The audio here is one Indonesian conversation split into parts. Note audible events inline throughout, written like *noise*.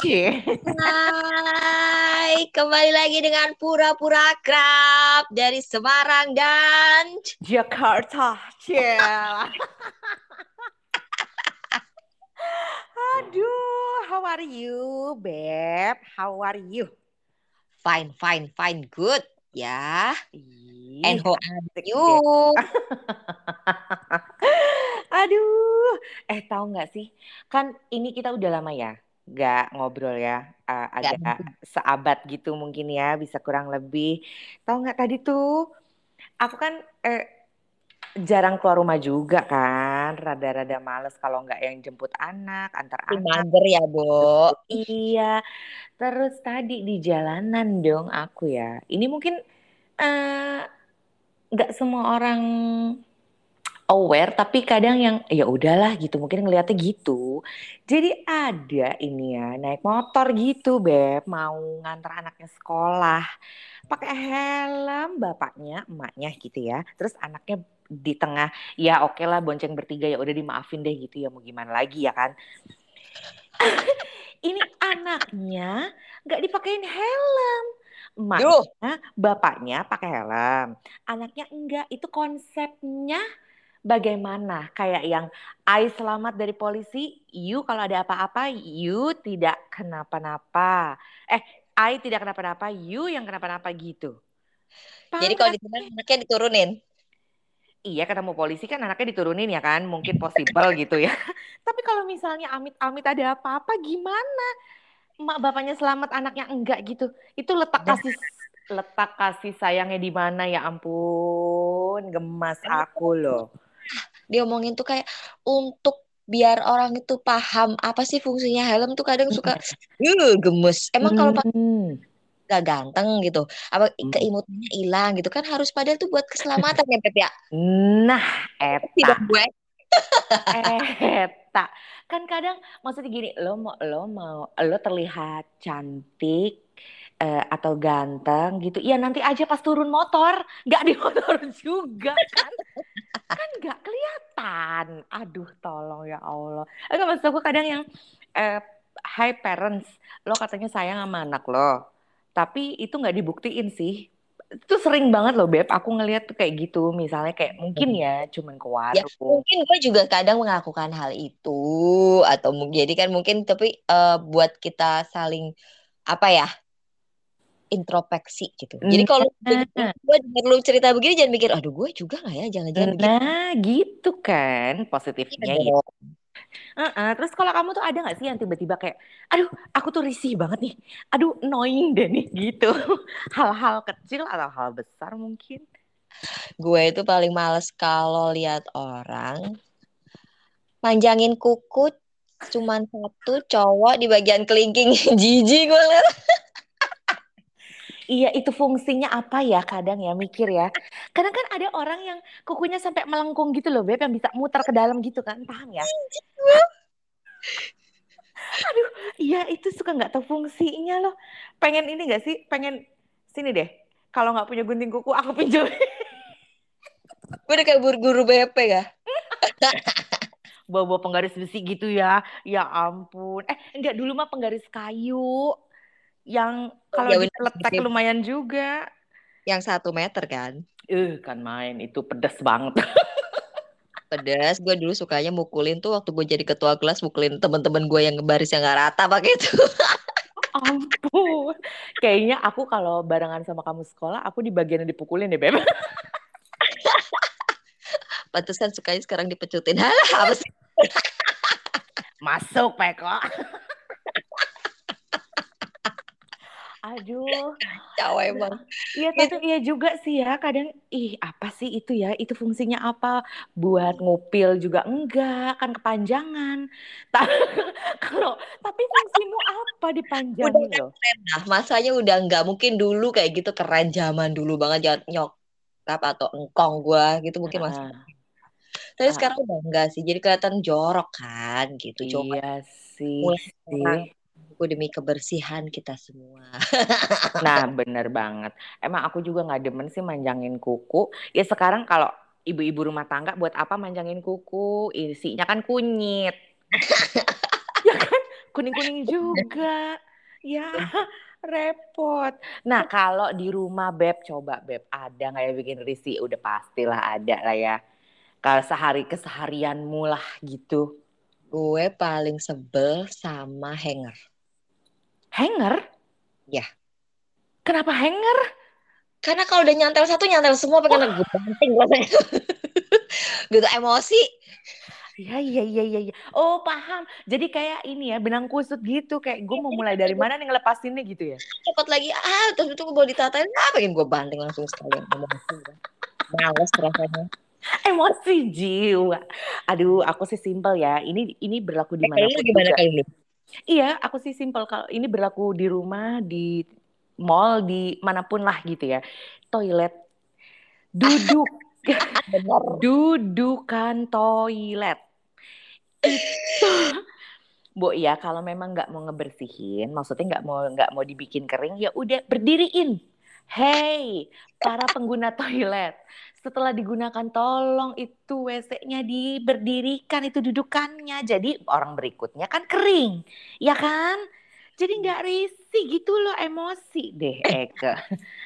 Cie. Hai, kembali lagi dengan pura-pura akrab dari Semarang dan Jakarta. Cie. Aduh, how are you, Beb? How are you? fine, fine, fine, good ya. Ih, And how are you? *laughs* Aduh, eh tahu nggak sih? Kan ini kita udah lama ya, nggak ngobrol ya, Nggak agak seabad gitu mungkin ya, bisa kurang lebih. Tahu nggak tadi tuh, aku kan eh, jarang keluar rumah juga kan, rada-rada males kalau nggak yang jemput anak, antar anak. mager ya, Bo. Iya, terus tadi di jalanan dong aku ya. Ini mungkin eh, nggak semua orang aware, tapi kadang yang ya udahlah gitu, mungkin ngeliatnya gitu. Jadi ada ini ya naik motor gitu, beb, mau ngantar anaknya sekolah, pakai helm, bapaknya, emaknya gitu ya. Terus anaknya di tengah, ya oke lah bonceng bertiga ya udah dimaafin deh gitu ya mau gimana lagi ya kan. *laughs* Ini anaknya nggak dipakein helm. Emaknya, Duh, bapaknya pakai helm. Anaknya enggak. Itu konsepnya bagaimana? Kayak yang I selamat dari polisi, you kalau ada apa-apa, you tidak kenapa-napa. Eh, I tidak kenapa-napa, you yang kenapa-napa gitu. jadi kalau kan? diturunin anaknya diturunin. Iya ketemu polisi kan anaknya diturunin ya kan mungkin possible *laughs* gitu ya. Tapi kalau misalnya amit-amit ada apa-apa gimana? Emak bapaknya selamat anaknya enggak gitu. Itu letak kasih letak kasih sayangnya di mana ya ampun gemas aku loh. Dia omongin tuh kayak untuk biar orang itu paham apa sih fungsinya helm tuh kadang suka *laughs* uh, gemes. Emang kalau pakai Hmm. nggak ganteng gitu, apa Hmm. keimutannya hilang gitu kan harus padahal tuh buat keselamatan ya, Beb ya. Nah, Tidak eta, gue. eta. Kan kadang maksudnya gini, lo mau lo mau lo terlihat cantik eh, atau ganteng gitu. Ya nanti aja pas turun motor, nggak di motor *laughs* juga kan. Kan nggak kelihatan. Aduh, tolong ya Allah. Enggak maksud aku kadang yang eh, hi parents, lo katanya sayang sama anak lo. Tapi itu nggak dibuktiin sih. Itu sering banget loh, Beb. Aku ngeliat tuh kayak gitu. Misalnya kayak mungkin ya cuman ke Ya warung. mungkin gue juga kadang melakukan hal itu atau mungkin jadi kan mungkin tapi eh, buat kita saling apa ya introspeksi gitu. Jadi kalau Nah. gue denger lu cerita begini jangan mikir aduh gue juga nggak ya jangan-jangan. Nah, gitu kan positifnya Iya ya. dong. Heeh, Terus kalau kamu tuh ada nggak sih yang tiba-tiba kayak, aduh, aku tuh risih banget nih, aduh, annoying deh nih, *laughs* gitu. Hal-hal kecil atau hal besar mungkin. Gue itu paling males kalau lihat orang manjangin kuku cuman satu cowok di bagian kelingking *laughs* jijik gue liat. Iya, itu fungsinya apa ya kadang ya mikir ya. Kadang kan ada orang yang kukunya sampai melengkung gitu loh, Beb, yang bisa muter ke dalam gitu kan, paham ya? *laughs* Aduh, iya itu suka nggak tahu fungsinya loh. Pengen ini nggak sih? Pengen sini deh. Kalau nggak punya gunting kuku, aku pinjam. *laughs* Gue udah kayak guru-guru BP ya. *laughs* Bawa-bawa penggaris besi gitu ya. Ya ampun. Eh, enggak dulu mah penggaris kayu. Yang kalau Ya Beb. lumayan juga. Yang satu meter kan. Eh, kan main. Itu pedas banget. *laughs* Pedas, gue dulu sukanya mukulin tuh waktu gue jadi ketua kelas mukulin teman-teman gue yang baris yang gak rata pakai itu. *laughs* ampun. Kayaknya aku kalau barengan sama kamu sekolah, aku di bagian yang dipukulin deh, Beb. *laughs* Pantesan sukanya sekarang dipecutin. Halah, apa sih? Masuk, Peko. Aduh, Cawa emang. iya tapi iya juga sih ya. Kadang, ih apa sih itu ya? Itu fungsinya apa? Buat ngupil juga enggak, kan kepanjangan. *laughs* Kalau tapi fungsimu apa Udah dipanjangin loh? keren lah. Masanya udah nggak mungkin dulu kayak gitu keren zaman dulu banget jangan nyokap atau engkong gue gitu mungkin masih. Ah, Tapi Ah. sekarang udah enggak sih. Jadi kelihatan jorok kan gitu. Coba iya sih, mulai sih. Aku demi kebersihan kita semua. *laughs* Nah, bener banget. Emang aku juga nggak demen sih manjangin kuku. Ya sekarang kalau ibu-ibu rumah tangga buat apa manjangin kuku? Isinya kan kunyit. *laughs* ya kan? kuning-kuning juga. Ya, repot. Nah, kalau di rumah Beb, coba Beb, ada nggak ya bikin risih? Udah pastilah ada lah ya. Kalau sehari keseharianmu lah gitu. Gue paling sebel sama hanger. Hanger? Ya. Kenapa hanger? Karena kalau udah nyantel satu, nyantel semua pengen gue banting rasanya. gitu emosi. Iya, iya, iya, iya. iya. Oh, paham. Jadi kayak ini ya, benang kusut gitu. Kayak gue mau mulai dari mana nih ngelepasinnya gitu ya? Cepet lagi, ah terus itu gue ditatain, ah pengen gue banting langsung sekalian. Emosi. Males rasanya. Emosi jiwa. Aduh, aku sih simple ya. Ini ini berlaku di mana gimana kali lu? Iya, aku sih simple. Kalau ini berlaku di rumah, di mall, di mana pun lah gitu ya. Toilet, duduk, *laughs* dudukan toilet. Itu, Bu ya kalau memang nggak mau ngebersihin, maksudnya nggak mau nggak mau dibikin kering, ya udah berdiriin. Hey, para pengguna toilet, setelah digunakan tolong itu WC-nya diberdirikan itu dudukannya. Jadi orang berikutnya kan kering, ya kan? Jadi nggak risih gitu loh emosi deh Eke.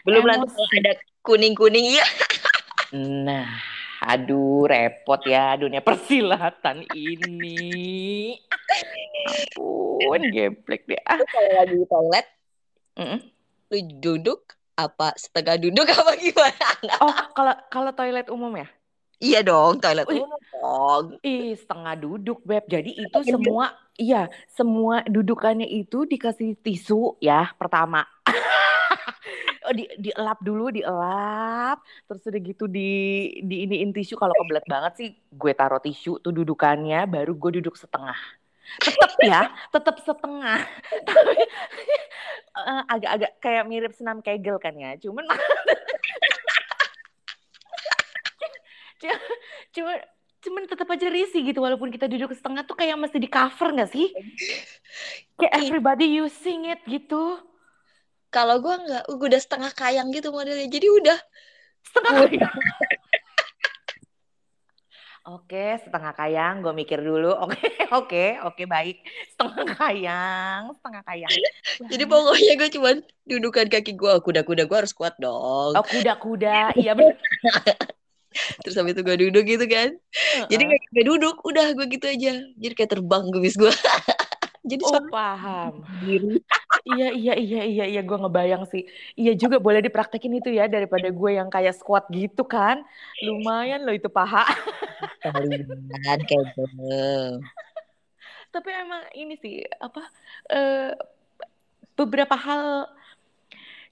Belum nanti Emosi. kalau ada kuning-kuning ya. Nah, aduh repot ya dunia persilatan ini. Ampun, geblek deh. Ah. Kalau lagi di toilet, Mm-mm. lu duduk apa setengah duduk apa *laughs* gimana? Oh, kalau kalau toilet umum ya? Iya dong, toilet Wih. umum dong. Ih, setengah duduk, Beb. Jadi itu Iya. semua, iya, semua dudukannya itu dikasih tisu ya, pertama. *laughs* Oh, di dielap dulu, dielap, terus udah gitu di di iniin tisu kalau kebelet banget sih gue taruh tisu tuh dudukannya, baru gue duduk setengah. Tetep ya, tetep setengah. *laughs* Tapi eh, agak-agak kayak mirip senam kegel kan ya. Cuman *laughs* cuman cuman tetap aja risih gitu walaupun kita duduk setengah tuh kayak mesti di cover nggak sih? Kayak Iya. everybody using it gitu. Kalau gue nggak, gue udah setengah kayang gitu modelnya. Jadi udah Setengah. Oke, setengah kayang. Gue mikir dulu. *laughs* Oke, oke, oke, baik. Setengah kayang, setengah kayang. *laughs* Jadi pokoknya gue cuman dudukan kaki gue, kuda-kuda gue harus kuat dong. Oh, kuda-kuda. Iya benar. *laughs* Terus habis itu gue duduk gitu kan. Jadi Heeh. kayak gue duduk, udah gue gitu aja. Jadi kayak terbang kumis gue. Jadi Oh, suara paham. *laughs* Iya, iya, iya, iya, iya. Gue ngebayang sih. Iya juga boleh dipraktekin itu ya daripada gue yang kayak squat gitu kan. Lumayan loh itu paha. Kalian kayak. *laughs* Tapi emang ini sih apa eh, beberapa hal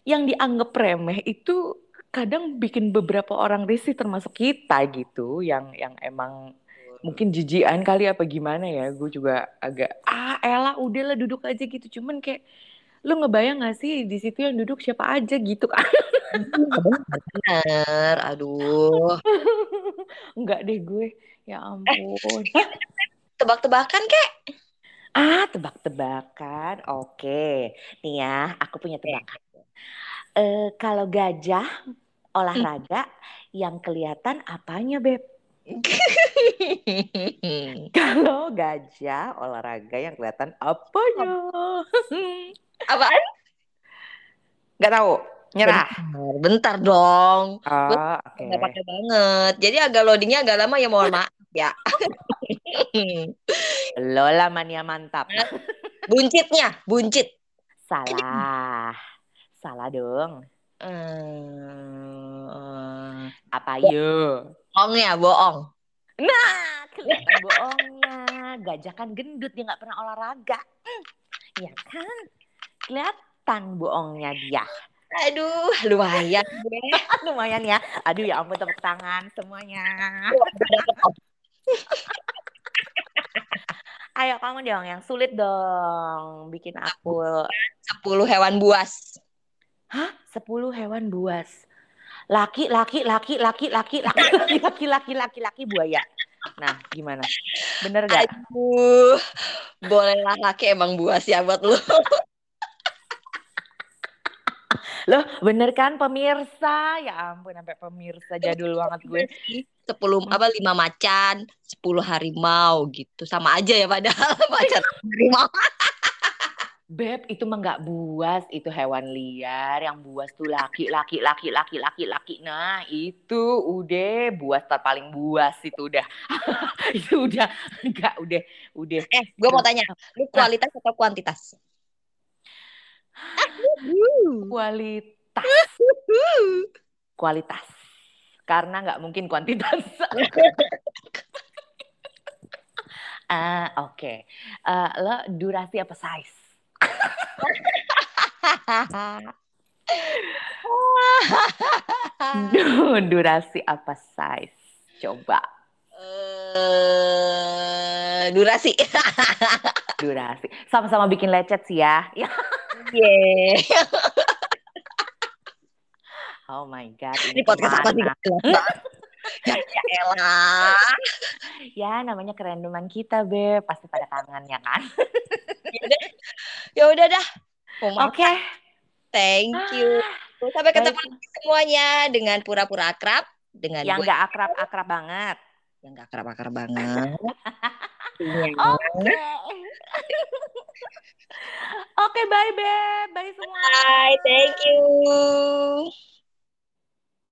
yang dianggap remeh itu kadang bikin beberapa orang risih termasuk kita gitu yang yang emang mungkin jijian kali apa gimana ya gue juga agak ah elah udahlah duduk aja gitu cuman kayak lu ngebayang gak sih di situ yang duduk siapa aja gitu kan Bener, aduh. *laughs* Enggak deh gue ya ampun Tebak-tebakan kek? Ah, tebak-tebakan. Oke. Nih ya, aku punya tebakan. Eh, kalau gajah olahraga yang kelihatan apanya, Beb? *laughs* Kalau gajah olahraga yang kelihatan apanya? *laughs* Apaan? Nggak tahu. Nyerah. Bentar, bentar dong. Oh, oke. Nggak pakai banget. Jadi agak loadingnya agak lama ya mohon maaf ya. *laughs* Lola mania mantap. Buncitnya, buncit. Salah. Salah dong. Hmm, Apa yo? Bohong ya, bohong. Nah, kelihatan bohongnya. Gajah kan gendut, dia nggak pernah olahraga. Ya kan? Kelihatan bohongnya dia. Aduh, lumayan. *laughs* Lumayan ya. Aduh ya ampun tepuk tangan semuanya. *laughs* Ayo kamu dong yang sulit dong. Bikin aku 10 hewan buas. 10 hewan buas. Laki, laki, laki, laki, laki, laki, *laughs* laki, laki, laki, laki, laki, buaya. Nah, gimana? Bener gak? Aduh, bolehlah laki emang buas ya buat lu. *laughs* Loh, bener kan pemirsa? Ya ampun, sampai pemirsa jadul banget gue. 10 apa 5 macan, 10 harimau gitu. Sama aja ya padahal *laughs* macan harimau. Beb, itu mah nggak buas, itu hewan liar. Yang buas tuh laki, laki, laki, laki, laki, laki. Nah, itu udah buas tak paling buas itu udah. *laughs* itu udah nggak udah udah. Eh, gue mau tanya, lu kualitas atau kuantitas? Kualitas, *laughs* kualitas. Karena nggak mungkin kuantitas. *laughs* Ah, oke. Eh, lo durasi apa size? *laughs* Durasi apa size? Coba. Eh, durasi. *laughs* Durasi. Sama-sama bikin lecet sih ya. Yeah. Oh my god. Ini podcast apa sih? ya, ya elah. Ya, namanya kerandoman kita, Beb. Pasti pada kangen ya kan? Ya udah dah. Mau Oke. makan. Thank you. Sampai ketemu lagi semuanya dengan pura-pura akrab dengan Yang nggak akrab-akrab banget. yang gak akrab-akrab banget. Iya. *laughs* Oke. Oke, bye, Beb. Bye semua. Bye, thank you.